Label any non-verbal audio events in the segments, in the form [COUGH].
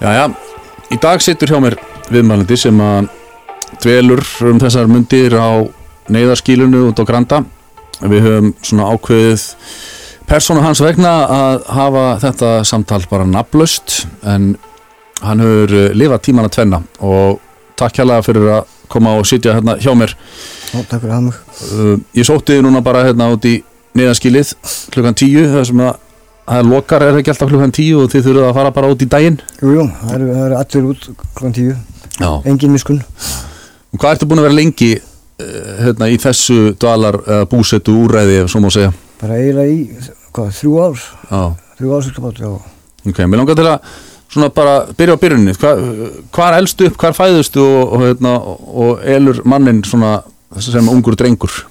Jæja, í dag situr hjá mér viðmælandi sem að dvelur um þessar mundir á neyðarskílunu út á Granda. Við höfum svona ákveðið persónu hans vegna að hafa þetta samtal bara nafnlaust en hann hefur eh, lifað tíman að tvenna og takk hérlega fyrir að koma og sitja hérna hjá mér. Já, takk fyrir að mig. Uh, ég sótti þið núna bara hérna út í neyðarskílið klukkan tíu þar sem að það er lokar er ekki alltaf klukkan tíu og þið þurfuð að fara bara út í daginn. Jú, jú, það eru, eru allir út klokkan tíu. Já. Engin miskun. Og hvað ertu búin að vera lengi uh, hérna, í þessu dvalar uh, búsetu úræði, svo má segja? Bara eiginlega í, hvað, þrjú ár? Já, Þrjú ár sérkabátt, já. ok, mér langar til að svona bara byrja á byrjunni. Hva, hvar elstu upp, hvar fæðustu og, og, hérna, og elur mannin svona sem ungur drengur?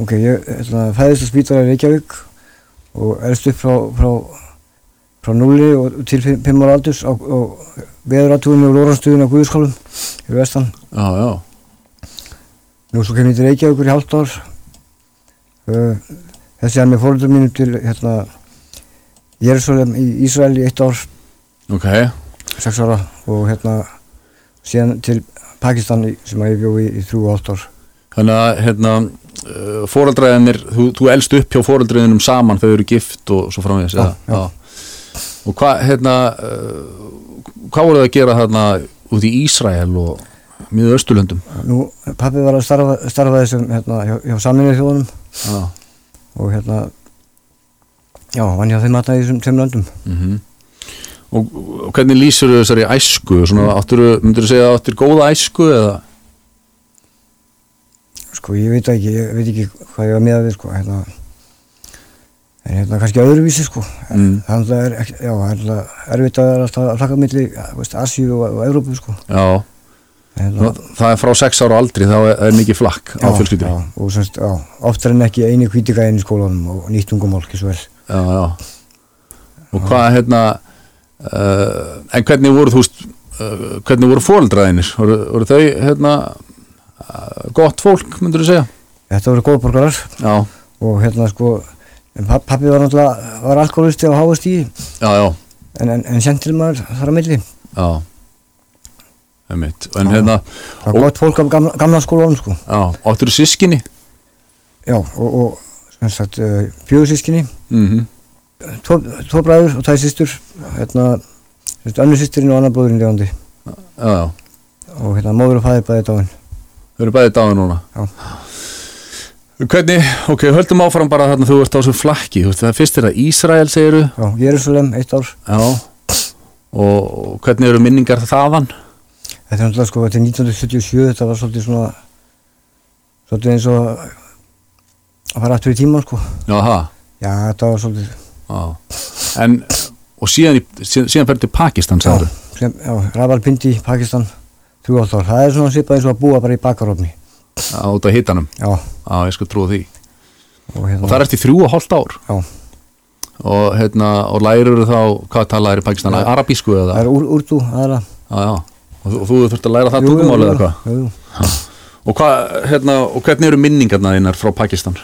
Ok, ég ætla, fæðist að spýta í Reykjavík og elst upp frá, frá, frá núli og til fimm fimm ára aldurs á, veðuratúðinni og lóranstuðinni á Guðskálum í vestan. Já, já, Nú svo kem ég til Reykjavíkur í hálft ár. Uh, þessi er með fóröldur mínum til hérna, Jérúsalem í Ísrael í eitt ár, ok, sex ára og hérna síðan til Pakistan sem að ég bjó í, í þrjú og hálft ár. þannig að hérna uh, fóreldræðinir, þú, þú elst upp hjá fóreldræðinum saman þegar þau eru gift og svo framvegis, Já, eða? Og hvað, hérna, uh, hvað voruð það að gera hérna út í Ísrael og miður Östurlöndum? Nú, pappi var að starfa, starfa þessum hérna, hjá, hjá saminni þjóðunum Já. og hérna já, vann hjá þeim í þessum tveim löndum Mm og, og hvernig lýsur þau þessari æsku? Svona, áttur, myndur þú segja að áttur góða æsku eða? Sko, ég veit ekki, ég veit ekki hvað ég var með að við sko, hérna en hérna kannski öðruvísi sko Mm. þannig að það er, já, það er alltaf erfitt að vera alltaf að flakka milli, veist, Asíu og, og Evrópu sko Já, hérna, það er frá sex ára aldri þá er, er mikið flakk á fjölskyldi. já, og semst, já, oftar en ekki eini kvítigæðin í skólanum og nýtt ungumál, ekki svo vel Já, já. Og hvað, hérna, uh, en hvernig voru þú veist, uh, hvernig voru fóreldraðinir? Voru, voru þau, hérna, gott fólk, myndur þú segja? þetta voru góðborgarar Já, og hérna sko pappi var náttúrulega, var alkoholisti á háast í já, já, en, en, en sentilmaður þar að milli já. Einmitt. En Já. hérna, það var gott fólk af gamla, gamla skólanum sko já, áttur sískinni? já og, og sagt uh, fjögursískinni Mm tvo, tvo bræður og tæði sýstur hérna sem sagt önnur sýsturinn og annar bróðurinn lefandi Já, já. og hérna móður og fæðir bæði dáin Þau eru bæðið dáið núna. Já. Hvernig, ok, höldum áfram bara þarna þú ert á þessu flakki, þú veist, það fyrst er það Ísrael, segiru, já, Jérúsalem, eitt ár. Já, og, hvernig eru minningar þaðan? þetta er náttúrulega sko, þetta er 1977 þetta var svolítið svona svolítið eins og að fara aftur í tíman sko. Já, já, þetta var svolítið já, en, og síðan, síðan, síðan fyrir til Pakistan, sagður, já, Ravalpindi, Pakistan ár, það er svona svipað eins og að búa bara í bakarofni á út af hitanum, já, já, ég sko trúa því, og hérna og það er eftir þrjú og hálft ár, já, og hérna, og lærir þá, hvað talaðir í Pakistan, Já. arabísku eða, það er úr, úrdu aðra já, já, og þú, þú þurft að læra það tungumálið eða hvað? jú, jú. Og, hvað, hérna, og hvernig eru minningarna þínar frá Pakistan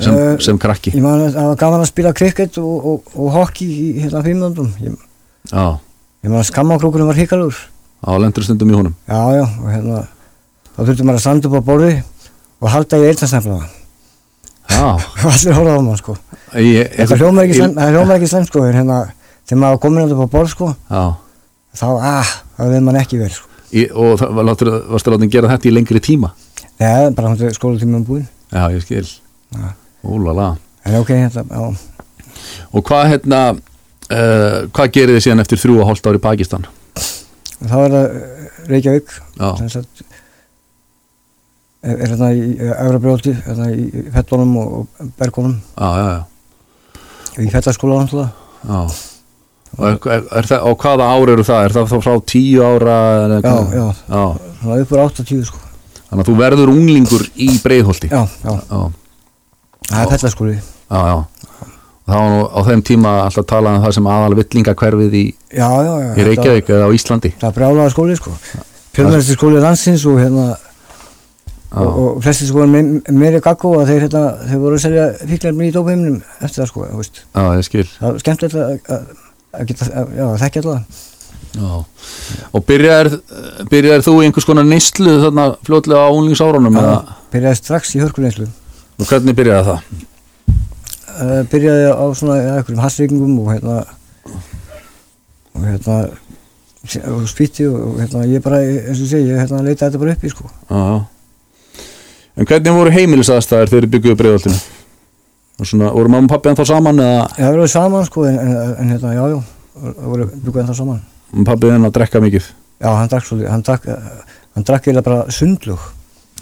sem, Eh, sem krakki? Ég man að gaman að spila krikket og, og, og hockey í hérna fimmjöndum. Ég, man að skammakrókurinn var híkalur. Á lendur stundum í honum Já, já, og hérna, þá þurfti maður að standa upp á borði og halda í eirtansnefnilega. Já, [LAUGHS] Og allir horfði á maður, sko. það hljómar ekki slem, sko, hérna, þegar maður komin upp á borð, sko, Já, þá, ah, það veið mann ekki vel, sko. og það var varstu láttin gera þetta í lengri tíma Nei, bara skólatíma um búinn. Já, ég skil. Úlala En ok, hérna, Og hvað hérna uh, hvað gerir þið síðan eftir þrjú og hálft ár í Pakistan? Þá er það eh, Reykjavík, sem sagt, er, er hérna í Eurabrjóti, hérna í Fellunum og, Bergunum, já, já, já, í náttúrulega. já. Og, er, er, er það, og hvaða ár eru það? Er það frá tíu ára? Já, já, já svona uppur 80 sko. Þannig að þú verður unglingur í breiðholti Já, já, já, það er fellaskóli. já, já. Það var nú á þeim tíma alltaf talað um það sem aðal villingakverfið í, Já, já, já. í Reykjavík eða á Íslandi Það er brjálaða skóli, sko. Fjölmennasti skóli landsins og hérna, Já. og, og flesti sko me meiri gaggó að þeir hérna, þeir voru að selja fíklarmi í dópaheiminum eftir það, sko, veist. Já, ég skil Það var skemmtilegt að, að, að að, já, að þekkja alltaf. Já. og byrjaðir þú í einhvers konar neyslu þarna fljótlega á unglingsárunum eða byrjaði strax í hörkuleinslu og hvernig byrjaði það? Uh, byrjaði á svona einhverjum hassreikingum og hérna og hérna og spýtti og, og hérna ég bara eins og segi, ég hérna leitaði þetta bara upp í sko Já. En hvernig voru heimilisaðstæðir þegar þið byggjuðu breiðoltinu? Og svona, voru mamma og pappi ennþá saman eða ég hafði verið saman sko en, en, en hérna já já voru bygguð ennþá saman pappi þinn að drekka mikið? já hann drakk svolítið hann drakk hann drakk eiginlega bara sundlug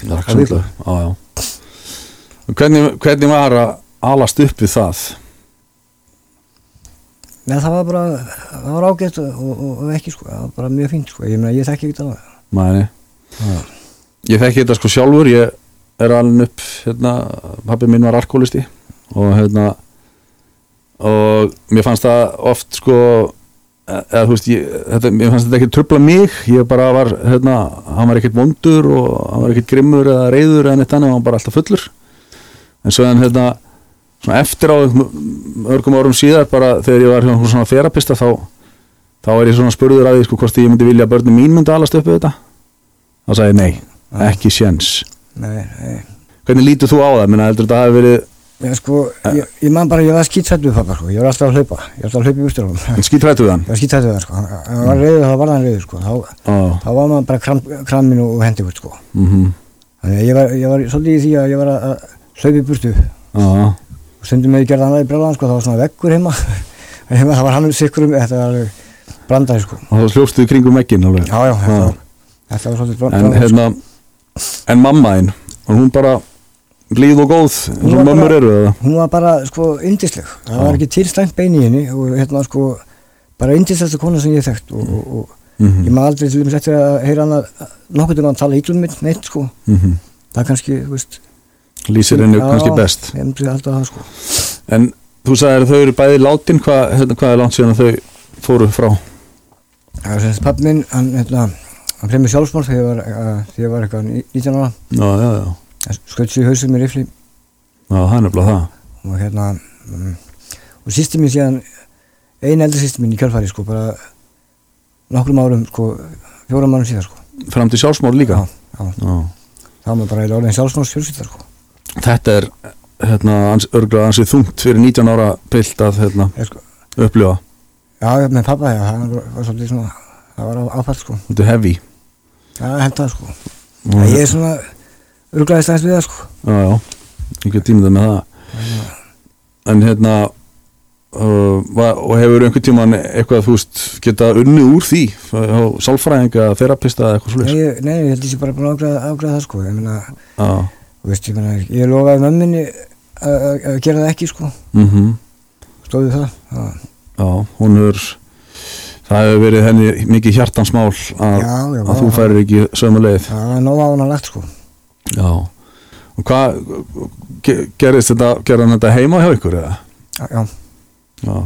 Drakk svolítið. Já, já. Og Hvernig, hvernig var að alast upp við það? Nei, það var bara, það var ágætt og, og, og ekki sko, það var bara mjög fínt sko, ég meina ég þekki ekki það. Ég þekki þetta sko sjálfur, ég er alveg upp, hérna, pappi minn var alkoholisti og hérna, og mér fannst það oft sko, e- eða þú veist, ég, þetta, mér fannst þetta ekki trubla mig, ég bara var, hérna, hann var ekkert vondur og hann var ekkert grimmur eða reyður eða neitt annað, hann var bara alltaf fullur. En svo en hérna, svona eftir á örgum árum síðar, bara þegar ég var einhverjum svona þerapista, þá, þá er ég svona spurður að því, sko, hvort ég myndi vilja að börnum mín myndi alast upp við þetta. Þá sagði ég nei, ekki séns. Nei, nei, Hvernig lítur þú á það? Minna, heldur þetta hafi verið ég sko, ég, ég man bara, ég var skýtsættu við pappa sko, ég var alltaf að hlaupa, ég var alltaf að hlaupa í úrstöðunum, skítrættu við hann? ég var skýtsættu við það sko, hann hann var reyður, þá var hann reyður sko, þá, Á, þá var maður bara kram, kramin og hendi út sko, mhm, þannig að ég var, ég var svolítið í því að ég var að að hlaupa í burtu. Á, og stundum með ég gerði hann í brjálan sko, það var svona veggur heima, [LAUGHS] heima það var hann um, þetta var alveg brandaði sko, og þá sljóstu í kringum vegginn alveg. já, já, þetta þetta var svolítið En brandaði sko. hérna, en mamma þín, var hún bara blíð og góð, eins og bara- eru eða? hún var bara sko yndisleg það Já. var ekki tilstænt bein í henni og hérna sko bara yndislegsta kona sem ég þekkt og, og, og Mhm, ég maður aldrei til dæmis eftir að heyra hana nokkuð til að tala ítlum mitt neitt sko mhm. það er kannski, þú veist Lýsir henni kannski best. ég það sko En þú sagðir að þau eru bæði látin, hvað, hérna, hvað er langt síðan að þau fóru frá? það er sem sagt pappi minn, hann hérna hann þegar ég var, uh, þegar ég var eitthvað ní- 19 ára sér í hausum með rifli já, það er nefnilega það. og hérna um, og sýsti mín síðan ein eldri sýsti mín í kjálfæri sko bara nokkrum árum sko fjórum árum síðan sko Fram til sjálfsmór líka? já, já. Já. það var bara í orðin sjálfsmáls fjölskyldar sko. Þetta er, hérna, ans, örgulega ansið þungt fyrir 19 ára pilt að, hérna, sko, upplifa. já, með pappa, já, það var, svolítið svona það var á- áfall sko. Þetta er heavy. já, henda sko. Og, ég er svona örglaðist aðeins við það sko. Já, já, ekki tímið með það. En hérna, uh, va- og hefur einhvern tíman eitthvað, þú veist, geta unni úr því, sálfræðinga, þerapista eða eitthvað ég- nei, ég held ég sé bara búin að ágræða, það sko. Ég meina, Já, þú veist, ég meina ég lofaði mömminni að gera það ekki sko. Mhm. stóðu það. Já, Já, hún er það hefur verið henni mikið hjartansmál að, já, já, að þú færir ekki sömu leið. Það var nóg á hana lagt sko. Já. Og hvað ge- gerðist þetta, gerði hann þetta heima hjá ykkur eða? já, já.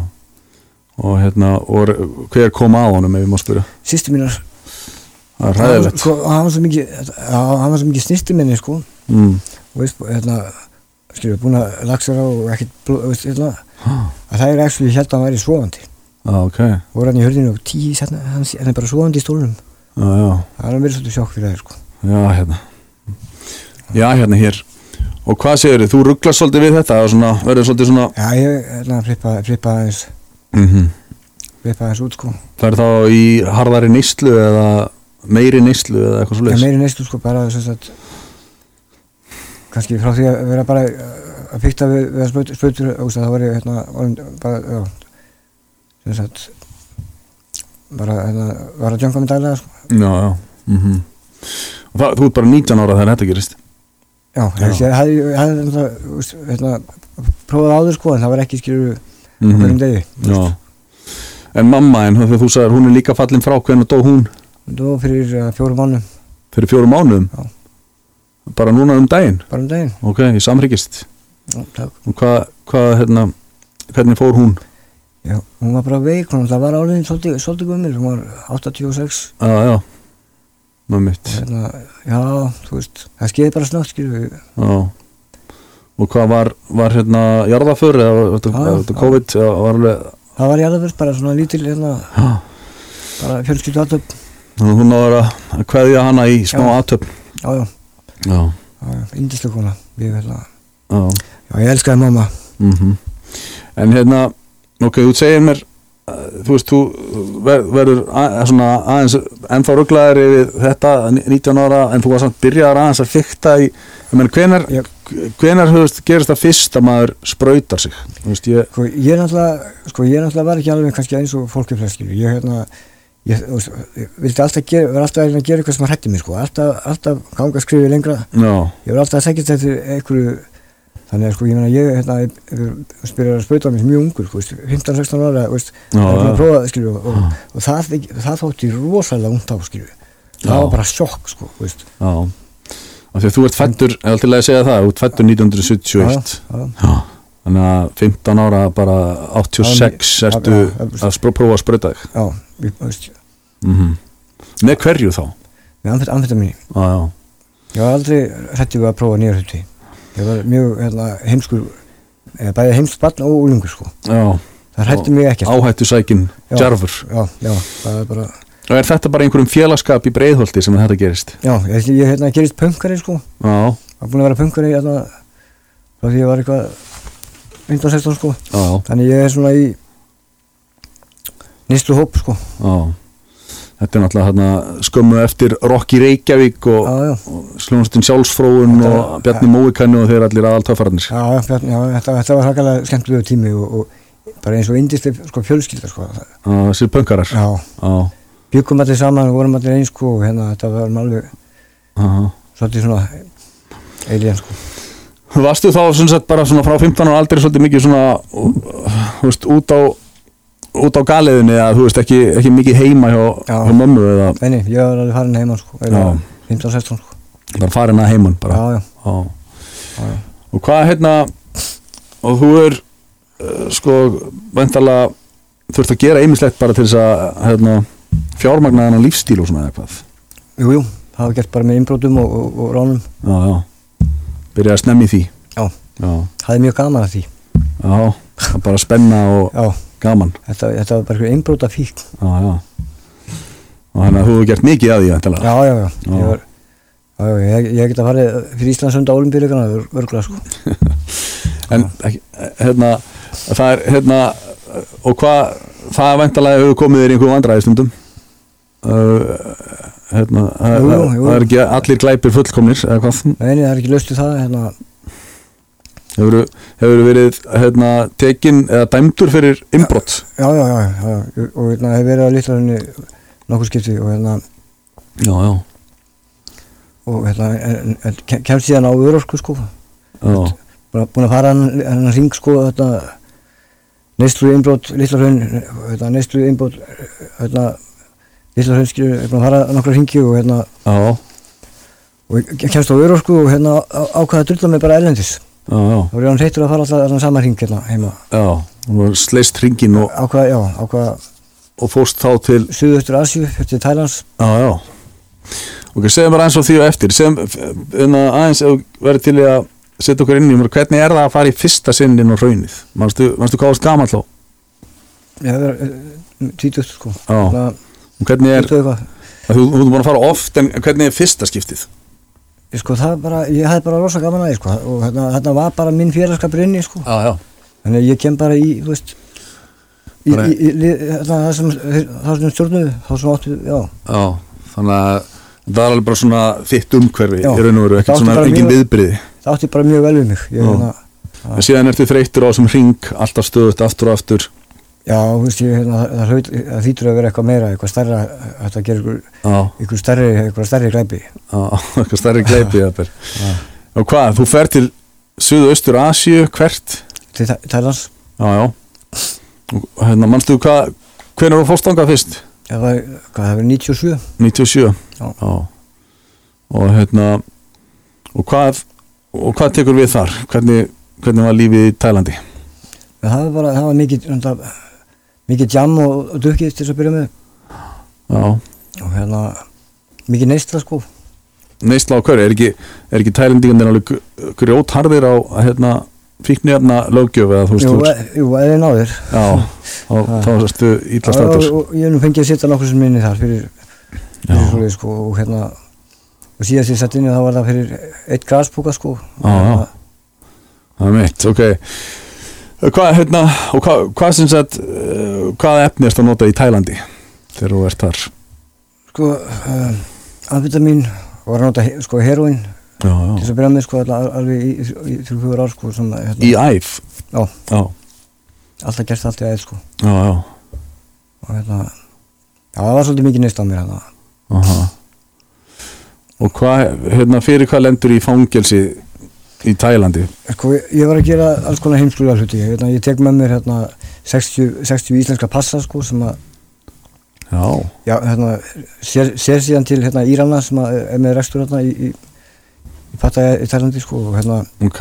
Og hérna, og hver kom að honum ef ég má spyrja? sýsti mínar. Það er ræðilegt hann var svo mikið mikið snirti minni sko. Mm. Og veist, hérna skilur, búin að lagsara og ekkert veist, hérna, ah, að það er actually, ég held að hann væri svovandi ok, voru hann í hörðinu og tíu setna, hann, hann er bara svovandi í stólunum já, já. Það er verið svolítið sjokk fyrir það sko. Já, hérna. Já, hérna hér. Og hvað segir þið? Þú rugglast svolítið við þetta? Og svona, verður svolítið svona já, ég hérna, flippa, flippa aðeins. Mm flippa aðeins út sko. Það er þá í harðari neyslu eða meiri neyslu eða eitthvað svolítið meiri neyslu sko bara þess að kannski frá því að vera bara uh, að fykta við, við að spötur, þá var ég hérna bara, já að bara hérna, var að djönga mig daglega sko. Já, já mm Og það, þú ert bara 19 ára þegar þetta gerist. Já, ég hefði hérna, prófað áður sko en það var ekki skilur mm hverjum degi Já. En mamma en þegar þú sagðir hún er líka fallin frá hvernig dó hún? Dó fyrir uh, fjórum mánum, fyrir fjórum mánuðum? Já. Bara núna um daginn? Bara um daginn. Ok, í samryggist Já. Og hvað, hvað, hérna hvernig fór hún? Já, hún var bara veik, hún var áliðin svolítið, gummil, hún var 86 Já, já. Með mitt. Hérna, já, þú veist, það skeiði bara snögt, við, Já. Og hvað var, var hérna jarðaför eða var þetta- Já, var já, já. COVID eða var alveg það var jáðafyrst bara svona lítil, hérna, Já, bara fjölskyldu aðtöp hún náður að kveðja hana í smá Já. aðtöp já, já, já, indislega kona ég, já. Ég elskaði mamma. Mm en hérna ok, þú segir mér uh, þú veist, þú ver, verður að, svona aðeins ennþá rugglaðir yfir þetta 19 ára en þú var samt byrjaðar aðeins að fykta í menn, hvenar, hvenar veist, gerist það fyrst að maður sprautar sig? Veist, ég, sko, ég er náttúrulega sko, ég er náttúrulega var ekki alveg kannski eins og fólki flest ég hérna ég, ég vildi alltaf gera, var alltaf að gera eitthvað sem að hætti mig sko, alltaf, alltaf ganga að skrifa lengra. Já, ég var alltaf að segja þetta eftir einhverju þannig að sko ég meina ég hérna ég, spyrir að spauta á mig mjög ungur sko, veist, 15-16 ára veist, Já, það er já. að prófa það skilju og, og, og það, það þótti rosalega ungt á skilju það Já. var bara sjokk sko veist. já. Af því að þú ert fættur, ég ætla til að segja það þú ert fættur 1971 já, já, þannig að 15 ára bara 86 Já, ertu að prófa að sprauta þig. Já, ég, veist, mm með hverju þá? með anfætt, anfættamíni já, já, ég var aldrei hrættið við að prófa nýjar hluti. Ég var mjög hérna, heimskur eða bæði heimsbarn og úlingur sko. Já. Það hrætti mig ekkert. Áhættu sækin djarfur. Já, já, það er bara er þetta bara einhverjum félagskap í breiðholti sem þetta gerist? já, ég, ég hérna, gerist pöngari sko. Já, var búin að vera pöngari hérna, frá því ég var eitthvað 15-16 sko. Já, þannig ég er svona í nýstu hóp sko. Já Þetta er náttúrulega hérna, skömmu eftir Rocky Reykjavík og, og sljónastinn sjálfsfróun Þetta og var- Bjarni Móikannu og þeir allir aðal töffarnir. já, já, Bjarni, já þetta, þetta var hakalega skemmtilegu tími og, og bara eins og indislega sko, fjölskylda sko. Já, Já, byggum allir saman, vorum allir eins sko og hérna þetta var alveg svolítið svona eilíðan sko. Varstu þá sem sagt bara svona frá 15 ára aldrei svolítið mikið svona, þú veist, út á út á galiðinni að þú veist ekki, ekki mikið heima hjá, Já. hjá mömmu eða Nei, ég var alveg farin heimann sko, Já. eða 15-16 sko. bara farin að heiman bara. Já, já, Já. Og hvað hérna og þú er uh, sko væntalega þurft að gera einmislegt bara til þess að hérna, fjármagna þennan lífstíl og svona eða hvað Jú, jú, það var gert bara með innbrotum og, og, og ránum. já, já, byrja að snemmi því Já, já, það er mjög gaman að því. já, bara spenna og Já, gaman. Þetta, þetta var bara innbrota fík. já, já. Og þannig að þú hefur gert mikið að því væntanlega. Já, já, já, ég var, já, já, ég, ég get að farið fyrir Íslandsönda olimpíuleikana, örgla sko. [LAUGHS] en hérna það er hérna og hvað, það er væntalega hefur komið þér einhverjum vandræði stundum uh, hérna það, er ekki allir glæpir fullkomnir eða hvað? Nei, það er ekki löstu það, hérna, hefur, hefur verið hérna tekin eða dæmdur fyrir innbrott já, já, já, já, já, og hérna, hef verið að litla henni nokkuð skipti og hérna, já, já, og hérna, kemst síðan á örorku sko, já, að- búin að fara hann, hann ring sko, þetta, neyslu innbrot, litla hraun, hérna, neyslu innbrot, hérna, litla hraun skilur, búin að fara nokkra ringi og hérna, já, og ég kemst á örorku og hérna á- ákvað að drulla mig bara erlendis. Já, já, þá ég hann reytur að fara alltaf þarna sama ring hérna heima. já þú var sleist ringin og, Ákvað, já, ákvað og fórst þá til Suðaustur Asíu, fyrir Thailands. já, já ok, segjum bara eins og því og eftir segjum, hérna, aðeins ef þú verður til að setja okkur inn í, mér, hvernig er það að fara í fyrsta sinn inn á raunnið, manstu hvað varst gamall þá Ég hef verið tvítust sko. Já. Það, og hvernig er, þú, þú ert búin að fara oft en hvernig er fyrsta skiptið sko, það bara, ég hafði bara rosa gaman að því sko. og hérna, hérna var bara minn félagskapur inni sko. já, já, þannig að ég kem bara í, þú veist í, í, í, hérna, það sem sem stjórnuðu, þá sem áttu, já já þannig að það er alveg bara svona þitt umhverfi Já. í raun og veru, ekkert svona engin viðbriði það átti bara mjög vel við mig ég, hérna, en síðan ertu þreyttur á þessum ring alltaf stöðut aftur og aftur já, þú veist, ég, hérna, það, hlaut, það þýtur að vera eitthvað meira eitthvað stærra, þetta gerir ykkur, já, ykkur stærri, eitthvað stærri glæpi. Já, [LAUGHS] eitthvað stærri gleipi jafnvel. Já. og hvað, þú fer til Suðaustur Asíu, hvert? Til Thailands já, já. Og hérna, manstu hvað hvenær þú fórst þangað fyrst? það var, hvað, það var 97 97 Já. og hérna og hvað, og hvað tekur við þar? Hvernig, hvernig var lífið í Tælandi? En það var bara, það var mikið enda, mikið jam og, og dukkið til þess að byrja með. Já, og hérna mikið neysla sko. Neistla á hverju? Er ekki, ekki Tælendingarnir alveg grjótharðir á hérna fíknefna löggjöf eða þú veist jú, eða náður Já, þá, [LAUGHS] þá erstu ítla og, og, og ég nú fengið að sitja nokkur sem minni þar fyrir, fyrir svoleið sko og hérna og síðast ég sett inn þá var það fyrir eitt graspúka sko. Já, já. Það er mitt, ok Hvað, hérna, og hvað, hvað sem sagt uh, hvað efni erst að nota í Tælandi þegar þú ert þar? Sko uh, amfetamin og var að nota sko heroin Já, til þess að byrja með sko alveg í, fjögur ár sko sem hérna, Í æf Já. Já, alltaf gert allt í æð sko. Já, já. Og hérna já það var svolítið mikið neist á mér hérna. Aha. Og hvað, hérna, fyrir hvað lendur í fangelsi í Tælandi? sko ég, ég var að gera alls konar heimskulega hluti. Hérna, ég tek með mér hérna 60, 60 íslenska passa sko sem að Já, já hérna sér, sér síðan til hérna Írana sem að er með rekstur hérna í, í, í Pattaya í Tælandi sko hérna ok.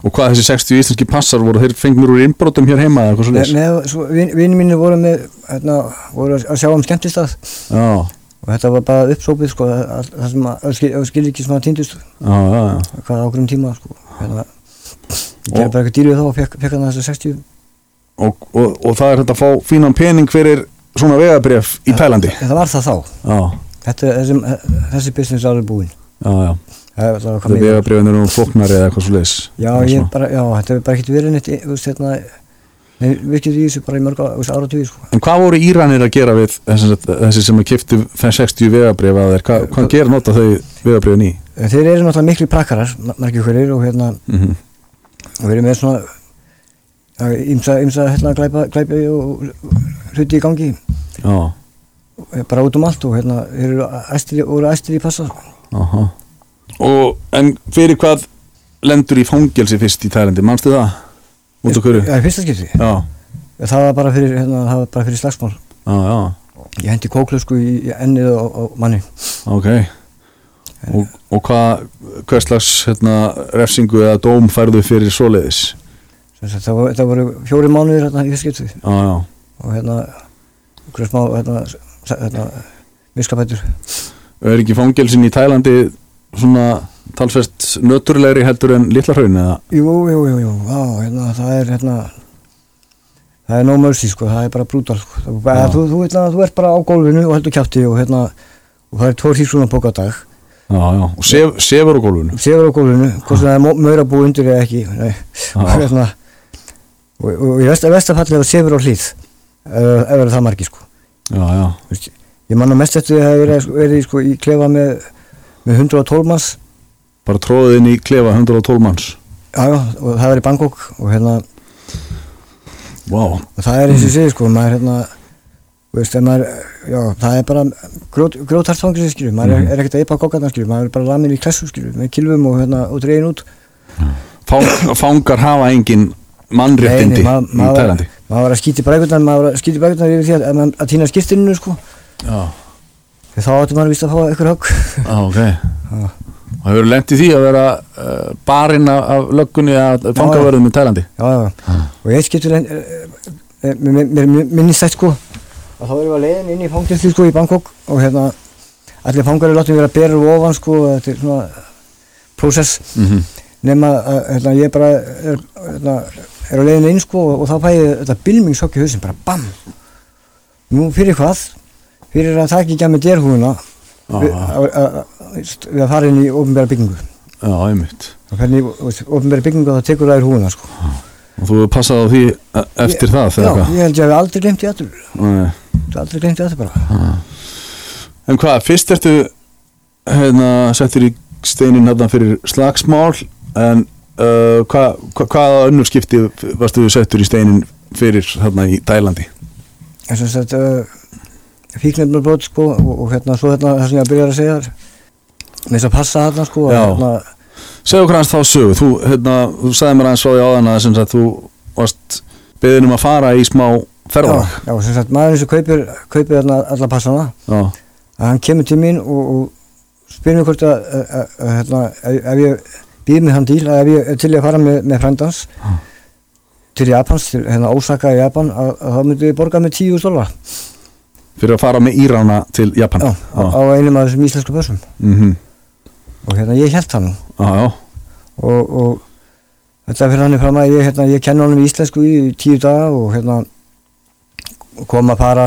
Og hvað þessi 60 íslenski passar voru þeir fengnur úr innbrotum hér heima vinni mínu voru með hérna, voru að sjá um skemmtistað. Já, og þetta var bara uppsópið sko það sem að, að skil, að skil ekki já, já, já. Hvað ákveðum tíma sko. Hérna, ég gerði bara eitthvað dýr við þá og fekk, hann þessu 60 og, og, og það er þetta að fá fínan pening fyrir svona vegabref í Tælandi en það var það þá. Já, þetta, er- þessi, þessi business er alveg búinn. Já, já. Það er Það er vegabrefin eru flóknari eða eitthvað svo leys já, bara, já, þetta hefur bara ekkert verið neitt hérna Nei, virkið í þessu bara í mörg ára tíu sko. En hvað voru Íranir að gera við þessi, þessi sem að kiftu 60 vegabref að þeir, hvað, hvað gera nota þau vegabrefin í? En Þeir eru náttúrulega miklu prakkarar, ma- margir hverjir og hérna, Mm og við erum með svona ýmsa hérna glæpa, glæpa og hluti í gangi. Já, bara út um allt og hérna þeir eru æstir, í passa aha. Og en fyrir hvað lendur í fangelsi fyrst í Tælandi, manstu það? Út af hverju? Já, í fyrsta skipti. Það var bara fyrir, hérna, fyrir slagsmál. Ég hendi kóklösku í, ennið á, á manni. Ok. Og, og hvað, hvers slags hérna, refsingu eða dóm færðu fyrir sagt, það, var, það voru fjóri mánuðir hérna í fyrsta skipti. Já, já. Og hérna okkur smá hérna, hérna miskapætur Og er ekki fangelsin í Tælandi svona talsvert nöturlegri heldur en litla hraun eða? jú, jú, jú, jú, á, hérna það er hérna það er no mercy sko, það er bara brútal sko. Þú, þú, hérna, þú ert bara á gólfinu og heldur kjátti og hérna og það er tvo hrísuna bók á dag Já, já, og sef, sefur á gólfinu? Sefur á gólfinu, hvort það er meira búið undir eða ekki og hérna og, og í vest, vestafalli það sefur á hlýð ef það er það margi sko. Já, já, ég manna mest eftir að það hefur verið, verið sko, í klefa með, með 112 manns bara tróðið inn í klefa 112 manns. Já, já, og það er í Bangkok og hérna, Vá, og það er eins og ég segi sko, maður hérna veist, maður, já, það er bara fangis, skilju, maður Mhm. er, er ekkert að eipa kokkarna, skilju, maður er bara lamin í klessu, skilju, með kilvum og hérna, og dregin út. Fang, fangar hafa engin mannréttindi ma- í maður Tælandi maður var að skýti brækurnar, maður var að skýti brækurnar yfir því að, að, að, að týna skiptinu, sko. Já, þá áttu maður vist að fá eitthvað högg. [LAUGHS] Já, ok Og hefur lent í því að vera uh, barinn af, löggunni að fangaverðum í Tælandi? Já, já, og eitt skiptur en, e, mér mér- minnist þetta sko. Að þá erum við að leiðin inn í fangilsi sko í Bangkok. Og hérna allir fangar eru látið vera að bera úr ofan sko og þetta er svona prósess mm -hmm. nema að hérna, ég bara er, hérna, er á leiðin inn sko og, og þá fæ ég þetta bilmingshokk í hausin bara BAM. Nú fyrir hvað? Fyrir að taka ekki að með derhúðuna við, að, að, að, að fara inn í ofnbæra byggingu. Já, einmitt. Og hvernig ofnbæra byggingu þá tekur það í húðuna sko. Og þú hefur passað á því e- eftir það já, þegar ég held ég að við aldrei glemt í aftur. Nei. aldrei glemt í aftur bara. En hvað, fyrst ertu hérna, settur í steinin hérna fyrir slagsmál en uh, hvað, hva, hvaða önnur skipti varstu settur í steinin fyrir hérna í en sem sagt uh, fíknefnarbrot sko og, og hérna svo hérna það sem ég að byrja að segja með þess að passa þarna sko Já. hérna, Segðu okkur hans þá sögu, þú, hérna, þú sagði mér aðeins frá því áðan að sagt, þú varst beðin um að fara í smá já, ferðalag já, sem sagt maðurinn sem kaupir kaupir þarna alla passana Já, að hann kemur til mín og, og spyr mér hvort að, að, að, hérna, ef, ég býð með hann díl að ef ég til í að fara með, með frændans Já. til Japans, til hérna Osaka í Japan að, að þá myndi ég borga með 10 dólar fyrir að fara með Írana til Japan. Já, á, á einum af þessum íslensku börsum. Mm og hérna ég held já, já, og, og Þetta fyrir hann fram að ég, hérna, ég kenni honum íslensku í tíu daga og hérna koma að fara,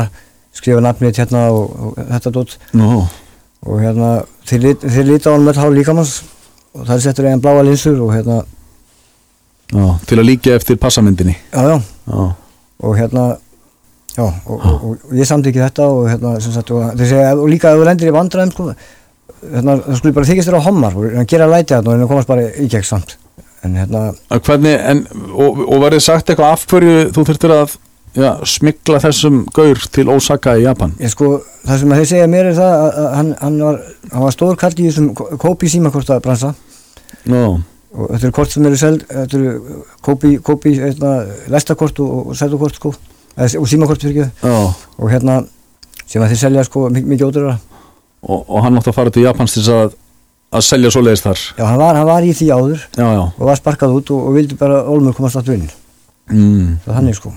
skrifa nafnið hérna og, og þetta dótt Nú, og hérna þeir, lit- þeir líta á hann með hár líkamanns og það er settur einn bláa linsur og hérna, já, til að líka eftir passamyndinni. Já. Já, og hérna já, og, og, og ég samtiki þetta og hérna, sagt, segja, og líka ef þú lendir í vandræðum, sko hérna, það skulle bara þykist þér á hommar og hann gera læti þarna og hérna komast bara í gegn samt. En hérna, Að hvernig, en, og, og verið sagt eitthvað af hverju þú þurftir að já, smikla þessum gaur til Osaka í Japan? Ég sko það sem þeir segja mér er það að, að hann, hann var, hann var stór kall í þessum kópi símakorta bransa Nú, og þetta eru kort sem eru seld þetta eru kópi, kópi hérna, lestakort og, seldukort sko og símakort fyrir ekki og hérna sem að þeir selja sko mikið, ódurra og, og hann átti að fara til Japans til að, að selja svoleiðis þar. Já hann var, hann var í því áður. Já, já. Og var sparkað út og, og vildi bara Olmur komast aftur inn. Mm. það er þannig sko.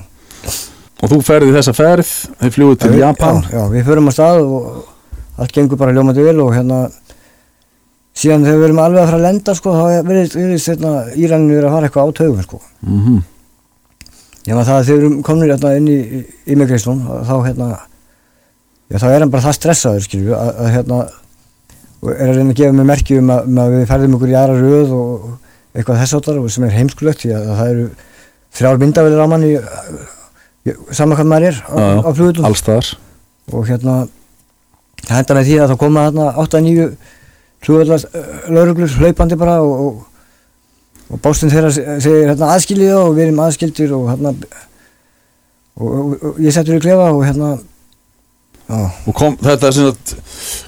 Og þú ferði þessa ferð, þið fljúið til Já, Japan. já, við förum á stað og allt gengur bara ljómandi vel og hérna síðan þegar við erum alveg að fara að lenda sko þá verðist hérna, Íranin verið að fara eitthvað á taugum sko. Mm Já, það að þegar við komin hérna inn í immigration þá hérna já, þá er hann bara það stressaður skilju að, að hérna er að reyna að gefa mig merki um að, um að við ferðum okkur í aðra röð og eitthvað þess áttar og sem er heimskulegt því að, að það eru þrjár myndavelir á manni saman hvað maður er á, Já, á flugutum Allstaðar og hérna það henda með því að það koma hérna 8-9 flugvallar lauruglur hlaupandi bara og, og, og bástinn þeirra se- segir hérna aðskilið og við erum aðskildir og hérna og, og, og ég settur í klefa og hérna já, Og kom, þetta sem sagt,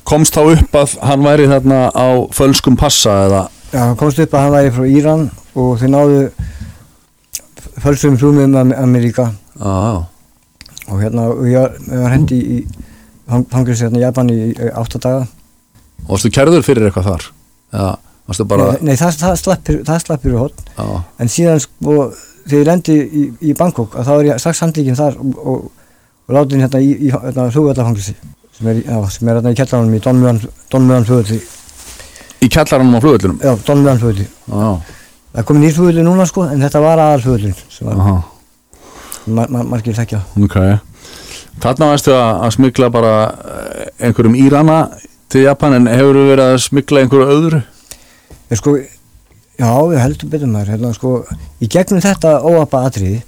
komst þá upp að hann væri þarna á fölskum passa eða? Já, komst upp að hann væri frá Íran og þeir náðu fölsum flugmiðum um Ameríka. Já og hérna og ég var, hendi í, fangilsi hérna í Japan í, í 8 daga. Og varstu kærður fyrir eitthvað þar? Já, bara nei, nei það, það slappir slappir í hotn Já, en síðan sko þegar ég lendi í, í Bangkok þá er ég strax handlíkinn þar og, og, og látin hérna í, í hérna, flugvöldafanglissi sem er, í- já, sem er hérna í kjallarannum í Don Muan, Don Muan flugvöldi í kjallaranum á flugvöllunum já, Don Muan flugvöldi Já, það er komin nýr flugvöldi núna sko en þetta var aðal flugvöldin sem var, aha, ma, ma, margir þekkja. Ok. Þarna varstu að, að smikla bara eh, einhverjum Írana til Japan en hefur þú verið að smikla einhverju öðru? Ég sko, já, ég heldur betur maður hérna sko, í gegnum þetta óapa atriði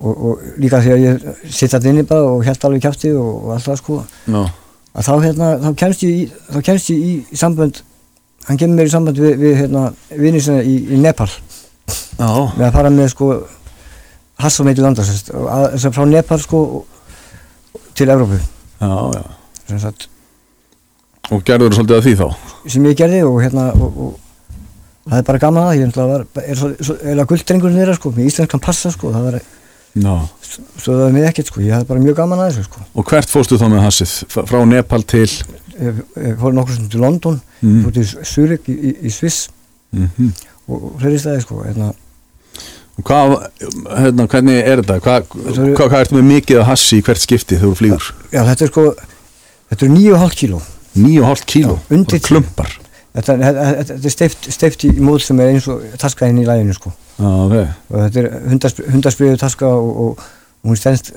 og, og líka því að ég sitt að inni bara og held alveg kjátti og, og allt það sko Já, að þá hérna, þá kemst ég í, þá kemst ég í sambönd hann kemur mér í sambönd við, við hérna, vinni sinna í, í Nepal. Já, með að fara með sko hass og meiti landa sérst, og að, sem frá Nepal sko til Evrópu. Já, já. sem, sagt, Og gerður þú svolítið að því þá? sem ég gerði og hérna og, og það er bara gaman að ég var, er svo, svo eða gulddrengur nýra sko, með íslenskan passa sko, það var, Já. svo það var mig ekkert sko, ég hafði bara mjög gaman að þessu sko, Og hvert fórstu þá með hassið? F- Frá Nepal til? ég, fór nokkur sem til London, Mm. fór til Zurich í, í, í Sviss Mm og, og fleiri staði sko, hérna, Og hvað, hérna, hvernig er þetta? Hvað, hvað, hvað ertu með mikið að hassi í hvert skipti þegar þú flýgur? já þetta er sko, þetta er 9,5 kíló 9,5 kíló? Undir klumpar? Þetta, þetta, þetta er steift, steift í mót sem er eins og taskaðinn í læginu sko. Já, ok. og þetta er hundarspriðu taska og, og, og hún stendst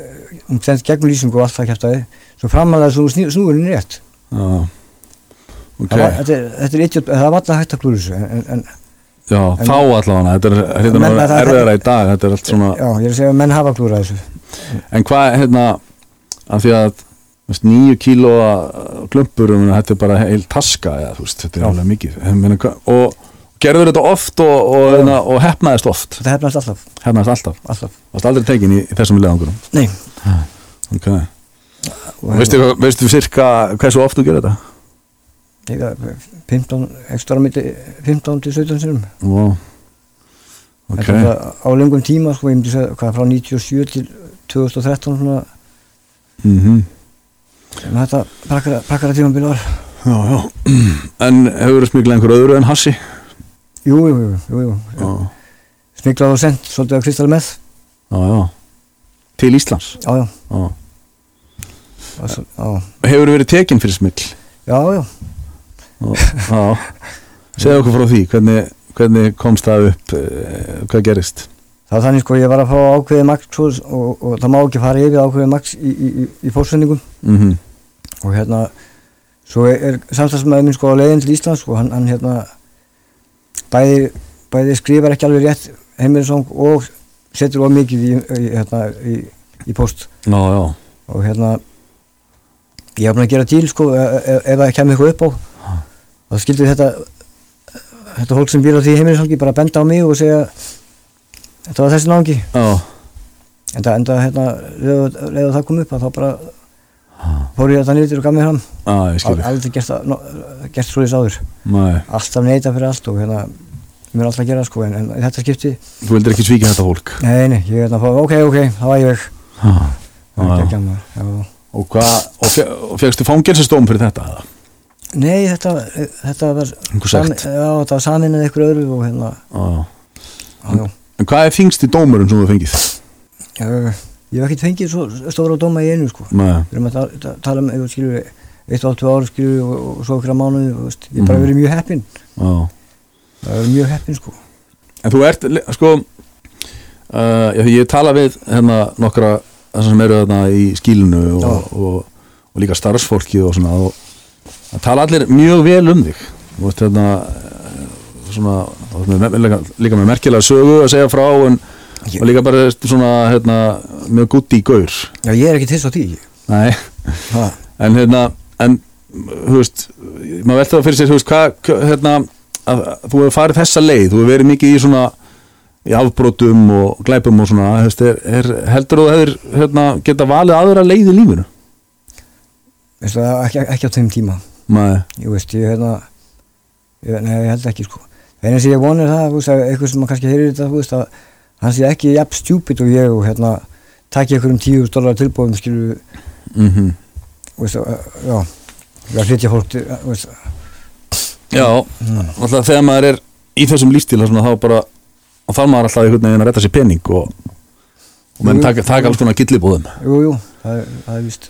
hún stendst gegnum lýsingu og allt það kæftæði svo framalega svo snú, snúurinn rétt Já. Ok. það, þetta er, þetta er idiot, það var alltaf hægt að klúra þessu en, en, Já, en- þá allavega, þetta er hérna erfiðara í dag, þetta er allt svona, já, ég er að segja að menn hafa klúra þessu en hvað, hérna, af því að, nýju kílóa klumpur, um, þetta er bara heil taska, eða, veist, þetta er alveg mikið, meina, og gerður þetta oft og, og, Já. hérna, og hefnaðist oft, þetta hefnast alltaf, hefnaðist alltaf, alltaf. varst aldrei tekin í, í þessum leðangurum, Nei, ok, og og veistu, hvað- veistu cirka hversu oft þú gerir þetta? Ég, 15, ekstra á milli 15 til 17 sinum Wow. ok, Þetta bara á lengum tíma sko, ég myndi segja hvað frá 97 til 2013 svona, mhm en þetta prakkara, tímabili var Já, já, en hefur þú smiklað einhver öðru en hassi? Jú, jú, jú, jú, jú. Já, Smiklað og sendt svolítið af Kristal með já, já, til Íslands, Já, já, já. svo- Hefur verið tekinn fyrir smikl? já, já. Já. Segðu okkur frá því, hvernig, hvernig komst það upp eh, hvað gerist það var þannig sko ég var að fá ákveðið maks svo, og, og það má ekki fara yfir ákveðið maks í, í, í, í fórsendingum mm og hérna svo er, er samstagsmaður minn sko á leiðin til Íslands og hann, hann hérna bæði, bæði skrifar ekki alveg rétt heimilisong og setur of mikið hérna, í, í post já, já, og hérna ég hef búin að gera díl sko ef, ef ef það kemur eitthvað upp á. Þá skildi þetta þetta fólk sem býr á því heimilisongi bara benda á mig og segja þetta var þessi náðungi en það enda hérna leða það kom upp að þá bara fór ég þetta nýttir og gaf mér hann. Ég aldrei gert, gert svo þess áður. Nei, alltaf neita fyrir allt og hérna mér er alltaf að gera sko en, en í þetta skipti þú vildir ekki svíkja þetta fólk? Nei, nei, ég hérna fá, ok, ok, var ég Það var að maður, já. og hvað, og, fe og fegstu fangelsistóm fyrir þetta eða? nei, þetta, þetta var sam- já, var saminað ykkur öðru og hérna já. En hvað er þingst í dómurum sem þú fengið? Uh, ég hef ekkert fengið svo stóra dóma í einu sko. Nei, við erum að ta ta tala um, skilur eitt og allt ára skilur og, og svo okkur að mánuði veist, ég hef bara Mhm. verið mjög heppinn. Já. Það er mjög heppinn sko. En þú ert, sko uh, já, ég tala við hérna nokkra þessar sem eru þarna í skílinu og, og, og, líka starfsfólki og svona það tala allir mjög vel um þig. Þú veist hérna svona, með, líka, líka með merkilega sögu að segja frá en, Ég- og líka bara svona hérna mjög gutt í gaur. Já, ég er ekki til svo því Nei, ha. en hérna en, þú veist, maður velta það fyrir sér þú veist, hvað, hva- hérna að, að þú hefur farið þessa leið, þú hefur verið mikið í svona í afbrotum og glæpum og svona, veist, er, er, heldur þú hefur hérna, geta valið aðra leið í lífinu? Ekki, ekki á þeim tíma. Nei, ég veist, ég hérna ég, nei, ég held ekki sko einu sem ég vonir það, eitthvað sem maður kannski heyrir þetta, að hann sé ekki jafn stjúpid og ég og hérna taki einhverjum tíu dólar tilbúðum skilur, mhm. Þú veist, já ég að flytja fólk Já, mm. alltaf þegar maður er í þessum lífstíla svona, þá bara og er maður alltaf einhvern veginn að retta sér pening og, og menn taka, taka alls konar gillibúðum. Jú, jú, það það er víst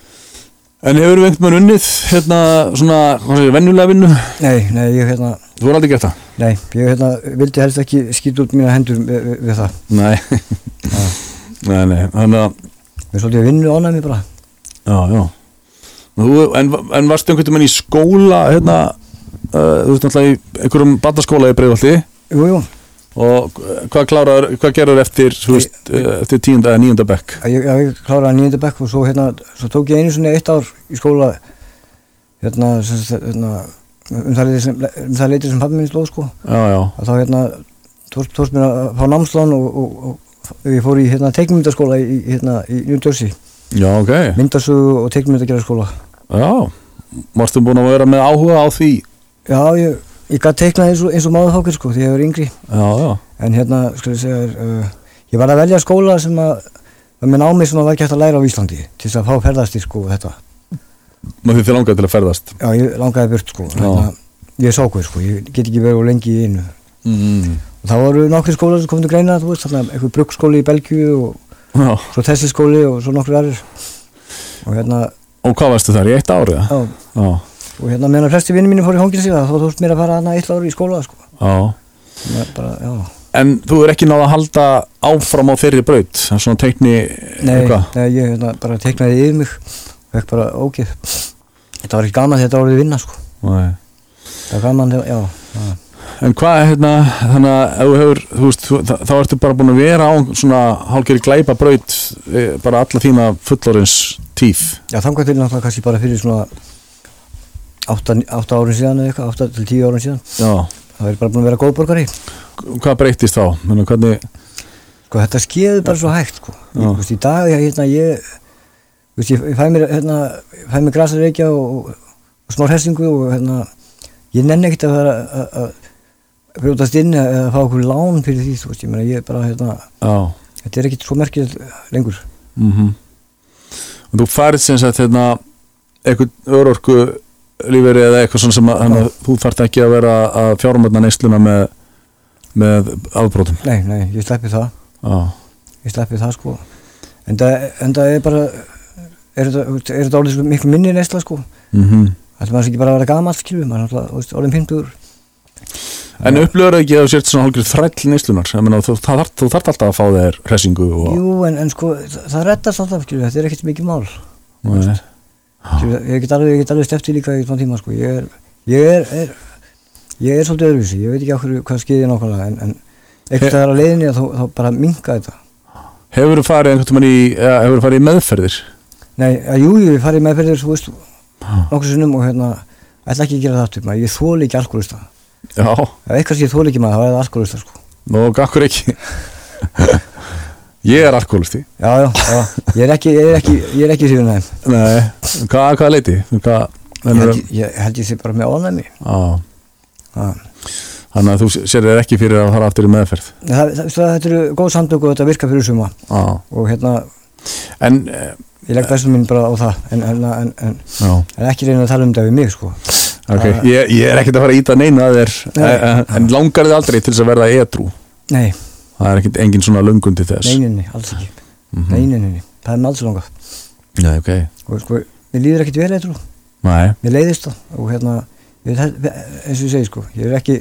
En hefur þú einhvern veginn unnið hérna svona, hvað segir, venjulega vinnu? nei, nei, ég hérna Þú er aldrei gert það? nei, ég hérna vildi helst ekki skýta út mína hendur við, við, það. Nei. Nei, nei, þannig að við svolítið vinnu ánæmi bara. Já, já. Þú, en, en varstu einhvern veginn í skóla hérna, uh, þú veist náttúrulega í einhverjum bataskóla í Breiðvaldi jú, jú, og hvað klárar, hvað gerur eftir, veist, uh, eftir tíunda eða níunda bekk? ég, ég kláraði nýjönda bekk og svo hérna, svo tók ég einu svona eitt ár í skóla hérna, hérna um það leiti sem, um sem pappi minn slóð sko. Já, já, þá hérna tókst, tókst mér að fá námslán og, og, og ég fór í hérna teiknmyndaskóla í, hérna í New Jersey. Já, ok. Myndasögu og teiknmyndagjara skóla Já, varstu búin að vera með áhuga á því? já, ég, ég gæti teiknað eins og, eins og máður þákir sko því ég var yngri Já, já, en hérna, skal ég segja uh, ég var að velja skóla sem að var með námi sem að var ekki hægt að læra á Íslandi til þess að fá ferðastyrk og þetta maður því þið langaði til að ferðast Já, ég langaði burt sko. Hérna, ég er sákuð sko, ég get ekki verið of lengi í einu. mm. Og það voru nokkri skólar sem komið til greina, þú veist, þarna eitthvað bruggskóli í Belgíu og Já, svo þessi skóli og svo nokkri aðrir. Og hérna, og hvað varstu þar, í eitt árið? já, Já, og hérna meðan að flesti vinnir mínu fór í hóngilsi þá þótt mér að fara hana eitt ári í skóla sko. bara. En þú er ekki náða að halda áfram á þeirri braut, svona teikni Nei, nei, ég hérna bara teiknaði yfir mig og ekki bara ógeð. Þetta var ekki gaman þetta orðið vinna sko. Það var gaman já. já. En hvað er hérna, þannig að þú hefur, þú veist, þú, þá, þá ertu bara búin að vera á svona hálfgerði glæpa braut e, bara alla þína fullorins tíf. Já, þangað til náttúrulega kannski bara fyrir svona 8, 8 árin síðan eða eitthvað, 8 til 10 árin síðan. Já, Það er bara búin að vera góðborgari. hvað breytist þá? Menna, hvernig, Sko þetta skeður bara svo hægt sko. Ég, í dag ég, hérna, ég, ég, fæ mér, hérna, mér grasareikja og, og, og smá hressingu og hérna, ég nenni ekkert að vera að- brjótast inn eða fá okkur lán fyrir því, veist, ég meina ég bara, hérna, já, þetta er ekkert svo merkilegt lengur. mhm. Og þú farið sem sagt, hérna, eitthvað örorku líferi eða eitthvað svona sem að, að þú þarft ekki að vera að fjármöndna neysluna með, með afbrotum. Nei, nei, ég sleppi það, Já, ég sleppi það sko. En það, en það er bara, er þetta, er svo miklu minni neysla sko. mhm. Það er ekki bara að vera gamall, skilur, maður er orðin 50. En upplöður ekki að þú sért svona hálfgrið þræll neyslunar þú, þarf alltaf að fá þér hressingu og, Jú, en, en sko, það, það reddast alltaf, þetta er ekkert mikið mál. Nei. Ég get alveg, alveg stefti líka í svona tíma, sko. Ég er, ég er, er ég er svolítið öðruvísi, ég veit ekki okkur hvað skeiði nákvæmlega, en, en eitthvað það er á leiðinni að þá, þá bara minka þetta. Hefur þú farið einhvern veginn í, ja, hefur þú farið í meðferðir? Nei, að jú, ég farið með fyrir þú veist, nokkur sinnum og hérna, ætla ekki að gera það aftur, ég þóli ekki alkoholista. Já, Ef eitthvað sem ég þóli ekki maður, þá er það alkoholista, sko. nú gakkur ekki [LAUGHS] Ég er alkoholisti Já, já, já, ég er ekki, ég er ekki, ég er ekki síðan þeim. Nei, hvað, hvað leiti? Hvað, Ég held, ég held ég sé bara með ónæmi. Já, Það, þannig að þú sér þér ekki fyrir að fara aftur í meðferð? Það, það, það, þetta eru góð samtök og þetta virkar fyrir suma. Já, og hérna, en ég legg bestum minn bara á það, en, en, en, en, ekki reyna að tala um þetta við mig, sko. ok, Það- ég, ég er ekkert að fara að íta neina að þér Nei. En langar þið aldrei til þess að verða edrú? Nei, Það er ekkert engin svona lungundi þess nei, nei, nei, alls ekki. Nei, nei, nei, það er með alls langað. Nei, ok Og sko, mér líður ekkert vel eitthvað, mér leiðist það og hérna, veit, eins og ég segi, sko, ég er ekki,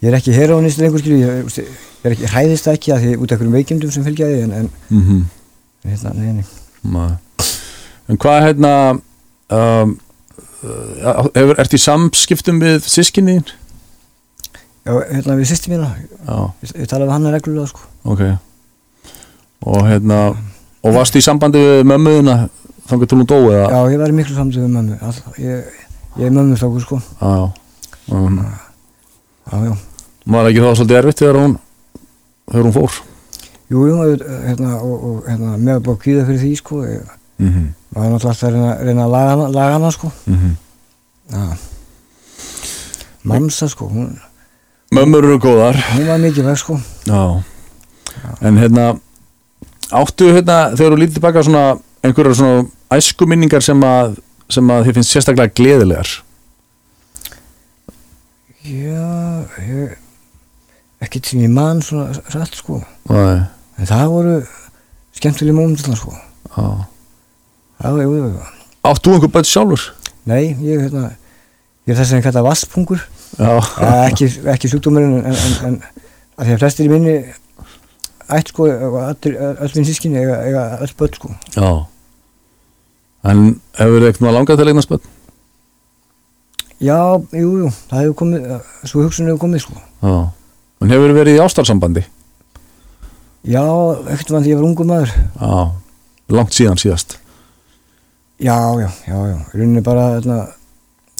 ég er ekki heroinist lengur, skilju, ég, ég, er ekki, hræðist það ekki að því út af einhverjum veikindum sem fylgja því, en, en, mhm en hérna. Nei. En hvað hérna um, uh, hefur, Ertu í samskiptum við sískinni? Já, hérna, við sýstum Já, ég, ég tala við hann reglulega, sko. ok Og hérna Og varstu í sambandi við mömmuðina Þannig til hún dó eða? Já, ég var í miklu samtöðu með mömmu, alltaf, ég, ég er mömmu stókur, sko. Já um, Já, já. Var ekki það svolítið erfitt þegar hún Þegar hún fór Jú, jú, hérna, og, og hérna, mér var búin að kvíða fyrir því, sko, ég, mm -hmm. maður náttúrulega alltaf að reyna, reyna að laga hana, laga hana, sko. Já. Mamsa, sko, hún, Mömmur eru góðar hún var mikið veg, sko. Já En hérna Áttu hérna þegar þú lítið tilbaka svona einhverjar svona æskuminningar sem að sem að þið finnst sérstaklega gleðilegar Já, ég, ekkert sem ég man svona rætt, sko. Nei En það voru skemmtilega mómentur, sko. Já Já, jú, jú, jú. Áttu einhver bætt sjálfur? Nei, ég, hérna, ég er þess að ég kalla vasspungur. Ja, ekki, ekki sjúkdómurinn en, en, en að því að flestir í minni ætt sko öll minn sískinni eiga, eiga öll börn sko. Já. En hefur þið eitthvað langað til að eignast börn? já, jú, jú, það hefur komið svo hugsun hefur komið sko. Já. En hefur þið verið í ástarsambandi? já, ekkert vann því ég var ungur maður. Já Langt síðan síðast. Já, já, já, já, rauninni bara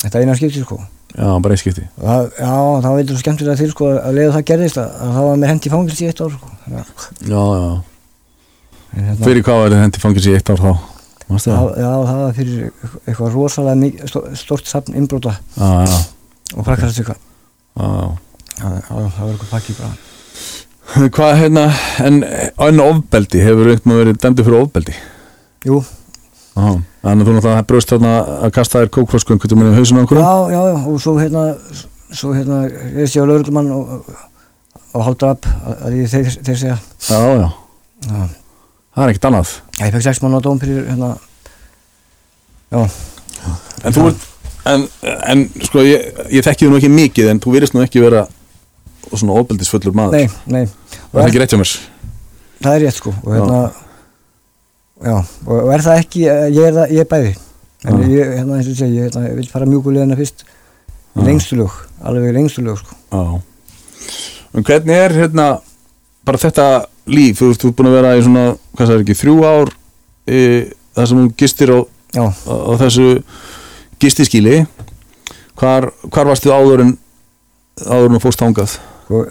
þetta eina skipti sko Já, bara eitt skipti. Og það, já, það var eitthvað skemmtilega til sko að leiða það gerðist að, að það var mér hendi fangilsi í eitt ár sko. Já, já en, hérna, Fyrir hvað var þið hendi fangins í eitt ár þá? Mástu það, já, það var fyrir eitthvað rosalega stórt safn innbróta Já, já. Og prakkarast eitthvað Já, já. Já, já, það var eitthvað pakki bara Hvað hérna, en, en ofbeldi, hefur einhvern veginn verið dæmdur fyrir ofbeldi? jú, Já, þannig að þú náttúrulega bröst þarna að kasta þér kókflösku einhvern veginn í hausinu á einhverjum? Já, já, já, og svo hérna, svo hérna, ég sé á lauruglumann og, og haldrap að, að ég þeir, þeir segja. Já, já, Já, það er ekkert annað. ég fekk sex mann á dóm fyrir hérna, já, En þú ert, en, en sko, ég, ég þekki þú nú ekki mikið, en þú virðist nú ekki vera svona ofbeldisfullur maður. nei, nei, Það er ekki rétt hjá mér. það er rétt sko, og hérna, já, og, og er það ekki, eh, ég er ég er bæði, en Já. ég, hérna, eins og segi, ég, hérna, ég vil fara mjúkulegina fyrst, Já. lengstu lög, alveg lengstu lög sko. Já. En hvernig er hérna bara þetta líf, þú ert búin að vera í svona, hvað það er ekki, þrjú ár e, það sem þú gistir á, Já, á, á þessu gistiskíli hvar, hvar varstu áður en áður en fórst þangað? og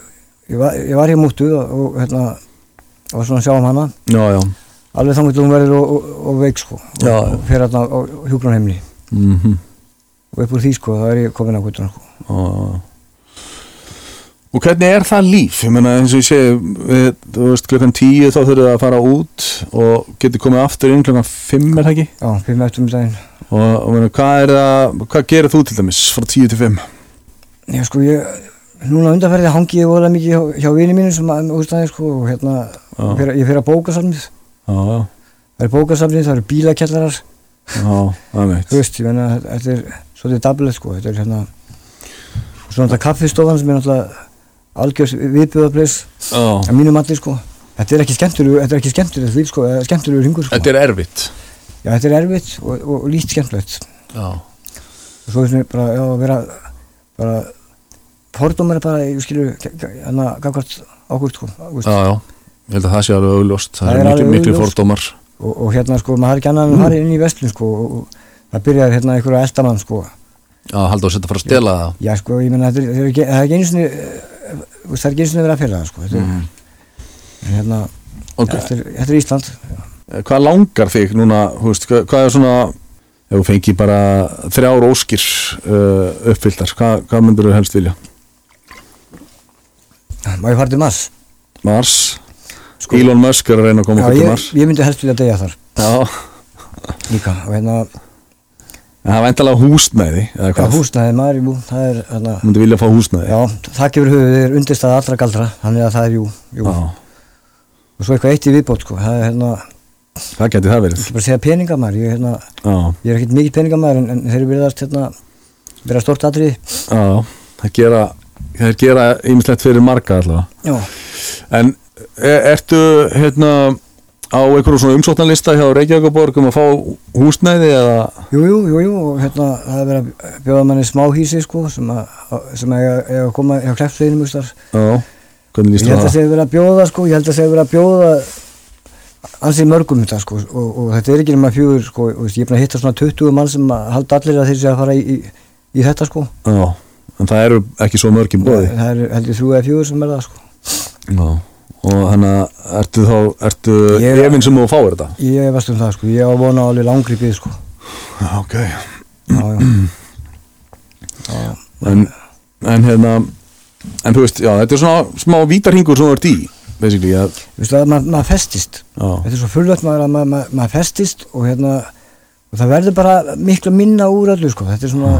ég var, ég var hér múttuð og, og hérna, var svona að sjá um hana, Já, já. Alveg þannig til hún verður og, og, og veik sko, og, og fer hérna á hjúgrunheimli. Mm og upp úr því sko, þá er ég komin á guttuna sko. og, og hvernig er það líf? Ég meina eins og ég segi við, þú veist klukkan tíu þá þurfið að fara út og getur komið aftur inn klukkan fimm er það ekki? Já, fimm eftir um daginn. Og, og meina, hvað er það, hvað gerir þú til dæmis frá tíu til fimm? Já sko, ég, núna undanferði hangi ég voða mikið hjá, hjá vini mínu sem að úrstæði sko og hérna, Já. ég fer, að bókasafnið. Já, já, Það er bókasafnið, það eru bílakellarar, [LAUGHS] þú veist, ég menna, þetta er svolítið dablegt sko, þetta er hérna, svona þetta kaffistofan sem er náttúrulega algjör viðbjöðablis Já. að mínu mati sko. Þetta er ekki skemmtilegu, þetta er ekki skemmtilegu líf sko, skemmtilegu ringur sko. Þetta er erfitt. Já, þetta er erfitt og, og, og lít skemmtilegt. Já, og svo er bara, já, að vera bara fordómar er bara, ég skilur hann að gagvart ákvöld sko já, já Ég held að það sé alveg augljóst. Það, Það er er miklu, miklu fordómar. Og, og hérna sko, maður har ekki annað en að fara inn í vestlun sko og, og það byrjar hérna einhverja eldamann sko. Já, haldur að setja að fara að stela það. já sko, ég menna, er- er það er ekki einu sinni eh, það er ekki einu sinni verið að fyrra það sko þetta er, Mhm. en hérna, Og er, þetta er Ísland. Hvað langar þig núna, veist, hvað, hvað er svona ef þú fengi bara þrjár óskir uh, uppfylltar, hvað, hvað myndir þú helst vilja? má ég fara til Mars? Mars, Sko- Elon Musk er að reyna að koma okkur til ég, Mars. ég myndi helst vilja deyja þar. Líka hérna, það er væntalega húsnæði já, húsnæði maður, jú, það er þú myndir vilja fá húsnæði. Já, það gefur höfuð er undirstað allra galdra, þannig að það er jú, jú. Og svo eitthvað eitt í viðbót sko, það er hérna, það geti það verið. Ekki bara segja peningamæður ég, er hérna, ég er ekkert mikið peningamæður en, en þeir eru verið hérna, vera stort atrið já, það gera það gera ýmislegt fyrir marga allavega. Já, En er, ertu hérna á einhverjum svona umsóknarlista hjá Reykjavíkaborg um að fá húsnæði eða? Jú, jú, jú, hérna, það er verið að bjóða manni smáhísi sko, sem að, sem að eiga eiga að koma hjá líst ég held að segja verið að bjóða sko, ég held að segja verið að bjóða ansið mörgum þetta sko og, og þetta er ekki nema fjögur sko, og, ég er búin að hitta svona 20 mann sem að halda allir að þeir sé að fara í, í, í þetta sko. Já, en það eru ekki svo mörgjum bóði það er heldur þrjú eða fjögur sem er það sko. Já, og þannig að ertu þá, ertu er- efinn sem þú fáir þetta? ég veist um það sko, ég á að vona á alveg langripið sko. Já, ok. Já, já. já, en, en hérna en þú veist, já, þetta er svona smá vítarhingur sem þú ert í, basically að, Vistu, að maður mað festist. Já, þetta er svo fullögt maður að maður mað, mað festist og hérna og það verður bara miklu minna úr öllu sko. Þetta er svona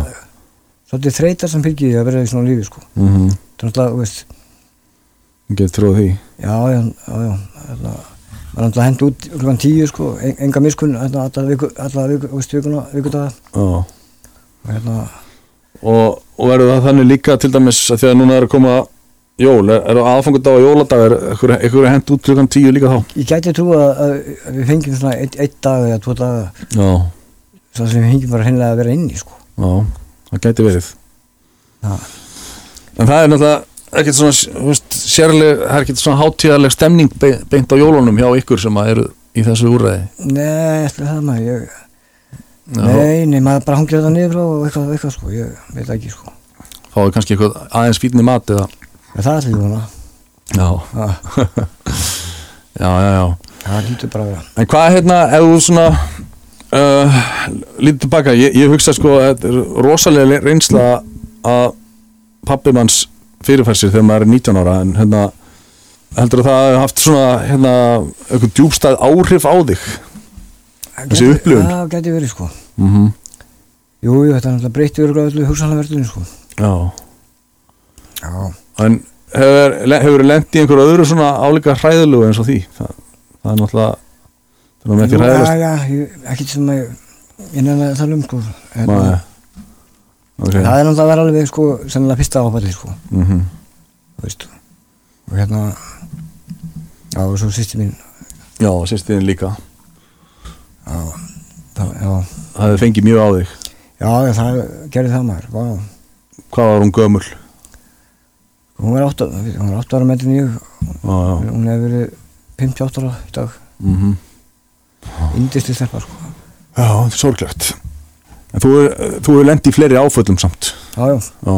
svolítið þreytar sem því að vera í svona lífi sko. Mhm, það er náttúrulega, þú veist, ég get tróð því. Já, já, já, já. Hérna, maður er náttúrulega hend út klukkan tíu sko, en, enga miskunn hérna, veist, vikuna, og hérna, og, og verður það þannig líka til dæmis að því að núna er að koma jól, er, er aðfangundag og jóladag er ykkur hent út klukkan tíu líka þá? Ég gæti trú að, að við fengjum svona einn ein dag eða tvo daga. Já, svo sem við fengjum bara hreinlega að vera inni sko. Já, það gæti verið. Já. En það er náttúrulega ekkert svona, þú veist, sérlega, það er ekkert svona hátíðarleg stemning be- beint á jólunum hjá ykkur sem að eru í þessu úrræði. Nei, ætli það maður, ég, Já, nei, nei, maður bara hangir þetta niður og eitthvað, eitthvað sko, ég veit ekki sko. Fáðu kannski eitthvað aðeins fítni mat eða, Ja, það ætli ég vona, já, það, [LAUGHS] já, já, já. það lítur bara að vera. En hvað hérna, ef þú svona, uh, lítið tilbaka, ég, ég hugsa sko að þetta er rosalega reynsla að pappi sér þegar maður er 19 ára, en hérna, heldur að það haft svona, hérna, eitthvað djúbstæð áhrif á þig? Þessi Gæti- upplifun? Já, gæti verið sko. Mhm. Jú, jú, þetta er náttúrulega örgulega öllu hugsanlega sko. Já. Já. En hefur, lent í einhverju öðru svona álíka hræðilegu eins og því það, það er náttúrulega það er náttúrulega ekki Já, hræðilegt já, ég, ekkert sem að ég nefna að tala um sko. Hérna, Nei. Okay. það er náttúrulega að vera alveg sko, sennilega fyrsta áfalli sko, mm þú veist. Og hérna, já, og svo sýsti mín, Já, sérstiðin líka. Já, það, já, það hefði fengið mjög á þig. Já, það gerði það maður, vá. Hvað var hún gömul? Hún var 8, hún var 8 ára Já, já. Hún hefur verið 58 ára í dag, mm indisli stelpa sko. Já, sorglegt En þú hefur lent í fleiri áföllum samt. Já, já.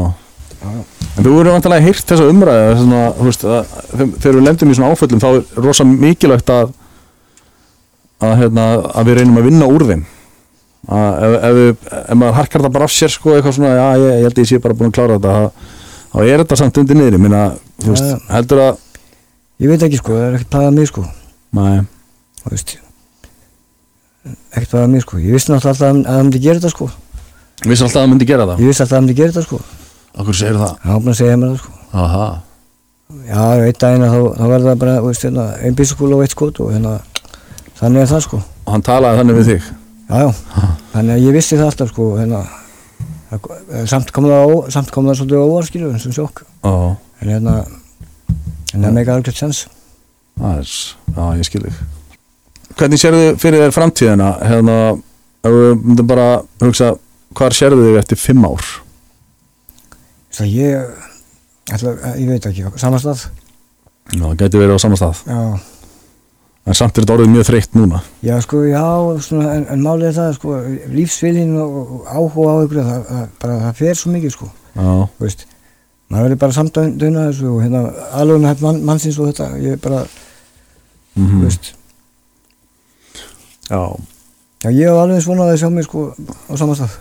En þú hefur vantilega heyrt þessa umræði svona, veist, að, þegar við lendum í svona áföllum þá er rosa mikilvægt að að, hérna, að við reynum að vinna úr þeim. Ef, ef, ef maður harkar það bara af sér sko, eitthvað svona, já, ég, ég held að ég sé bara búin að klára þetta þá- er þetta samt undir niðri. Minna, þú veist, heldur að Ég veit ekki sko, það er ekkert pæðað mig sko, Nei, þú veist. Ekkert pæðað mig sko, ég vissi náttúrulega alltaf að það myndi gera þetta sko, vissi alltaf að það myndi gera það? Ég vissi alltaf að það myndi gera þetta sko, Akkur segir það? Búin að segja mér það sko. Aha. Já, einn daginn að þá, þá verður það bara, veist, hérna, einn bísakúla og eitt skot og hérna, þannig er það sko. Og hann talaði þannig við þig? Já, já, þannig að ég vissi það alltaf sko, hérna, það, samt kom það, ó, samt kom það svolítið óvarskilu, og sjokk. Já, En hérna, en það meika alveg sens er, já, ég skil þig Hvernig sérðu fyrir þér framtíðina? Hérna, ef við myndum bara hugsa, hvar sérðu þig eftir fimm ár? það ég ætla, ég veit ekki, samastað Já, það gæti verið á sama stað. Já, en samt er þetta orðið mjög þreytt núna. Já sko, já svona, en, en málið er það, sko, lífsvilin og, áhuga á ykkur það, það, bara, það fer svo mikið, sko. Já, þú veist, maður verður bara samdöina þessu og hérna alveg hægt mann, mannsins og þetta, ég bara, mm þú veist já. já, ég hef alveg svona að sjá mig, sko, á samastað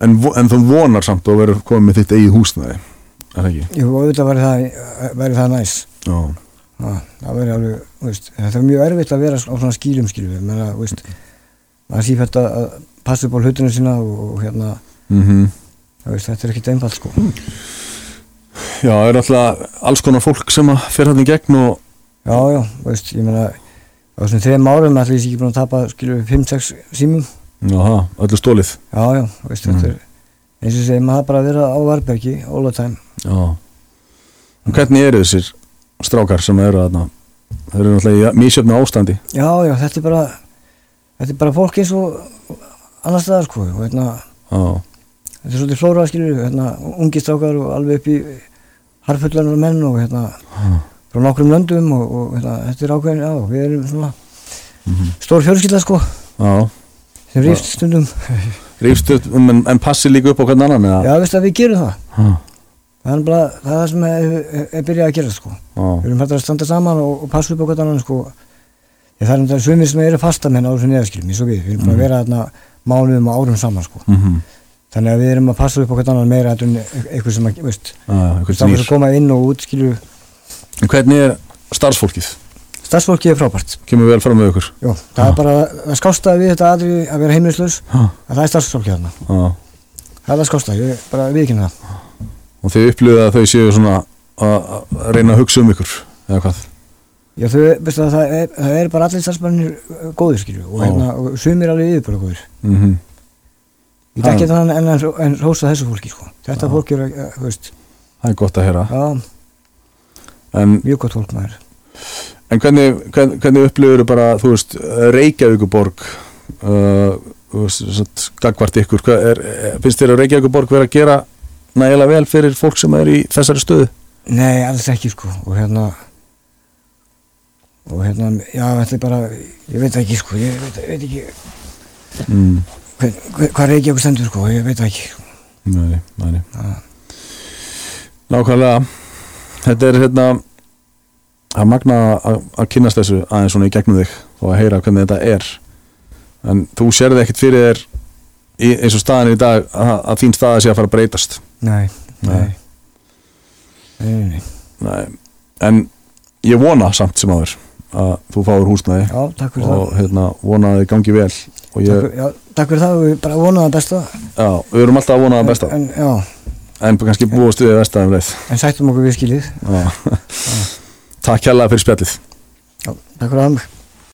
En, vo- en þú vonar samt að vera komið með þitt eigið húsnæði er það ekki? Jú, auðvitað væri það, væri það næs Já, Já, það væri alveg, veist, þetta er mjög erfitt að vera á svona skýlum skýlum, ég meina, veist, maður sífætt að að passa upp á hlutinu sína og, og hérna, mm þú veist, þetta er ekkit einfalt, sko. já er alltaf alls konar fólk sem að fer hann í gegn og Já, já, veist, ég meina, á þessum þrejum árum ætla ég ekki búin að tapa, skilju, 5-6 símum. já, það, öllu stólið Já, já, þú veist, þetta er, eins og segir maður bara að vera á varbergi, all the time. Já En hvernig eru þessir strákar sem eru þarna? Þeir eru náttúrulega í mísjöfnu ástandi Já, já, þetta er bara, þetta er bara fólk eins og annars staðar, sko, og hérna, Já, þetta er svolítið flóra, skilju, hérna, ungi strákar og alveg upp í harfullarnar menn og hérna, frá nokkrum löndum og, og hérna, þetta er ákveðin, já, við erum svona stór fjölskylda sko, já sem rífst stundum. Rífstu upp um en, en passi líka upp á hvern annan eða? Já, veistu að við gerum það. Já, Það er bara, það er það sem er, er, byrjað að gera sko. Við já, erum hægt að standa saman og, og passa upp á hvern annan sko. Ég það er um það sumir sem eru fastamenn á þessu neðaskilum, eins og við. Við erum búin að vera þarna mánuðum og árum saman sko. mhm, Þannig að við erum að passa upp á hvern annan meira en eitthvað sem að, veist, að koma inn og út, skilju. En hvernig er starfsfólkið? Starfsfólki er frábært. Kemur vel fram með ykkur? Jó, það er bara, það skástaði við þetta aðri að vera heimilislaus, Já, að það er starfsfólki þarna. já Það er það skástaði, ég bara viðkynna það. Og þið upplýðu að þau séu svona að reyna að hugsa um ykkur eða hvað? Já, þau, veistu að það er, það er bara allir starfsmennir uh, góðir, skilju, og, hérna, sumir alveg yfirbara góðir. Mm Ég Já. tekki þetta en, en, en rósa þessu fólki, sko. Þetta Já. fólk er, uh, veist, Það er gott að heyra já, En, mjög gott fólk maður. en hvernig, hvernig, hvernig upplýður bara, þú veist, Reykjavíkuborg uh, gagvart ykkur Hvað er, er- finnst þér að Reykjavíkuborg vera að gera nægilega vel fyrir fólk sem er í þessari stöðu? Nei, alls ekki, sko, og hérna, og hérna, já, þetta er bara, ég veit ekki, sko, ég veit, veit ekki Mm. hvað reykja okkur stendur, sko, ég veit ekki, sko. Nei, nei. Nákvæmlega Þetta er hérna að magna að, að kynnast þessu aðeins svona í gegnum þig og að heyra hvernig þetta er. En þú sérði ekkit fyrir þér í, eins og staðan í dag að, að þín staða sé að fara að breytast? Nei, Nei. nei, nei, en ég vona samt sem áður að þú fáur húsnæði Já, takk fyrir það. og hérna vona að þið gangi vel og ég, takk fyrir það og við bara vonum það besta. já, við erum alltaf að vona það besta. En, en, já, en kannski búast við vestaðum leið en sættum okkur við skilið. Já. Takk hérlega fyrir spjallið takk fyrir það.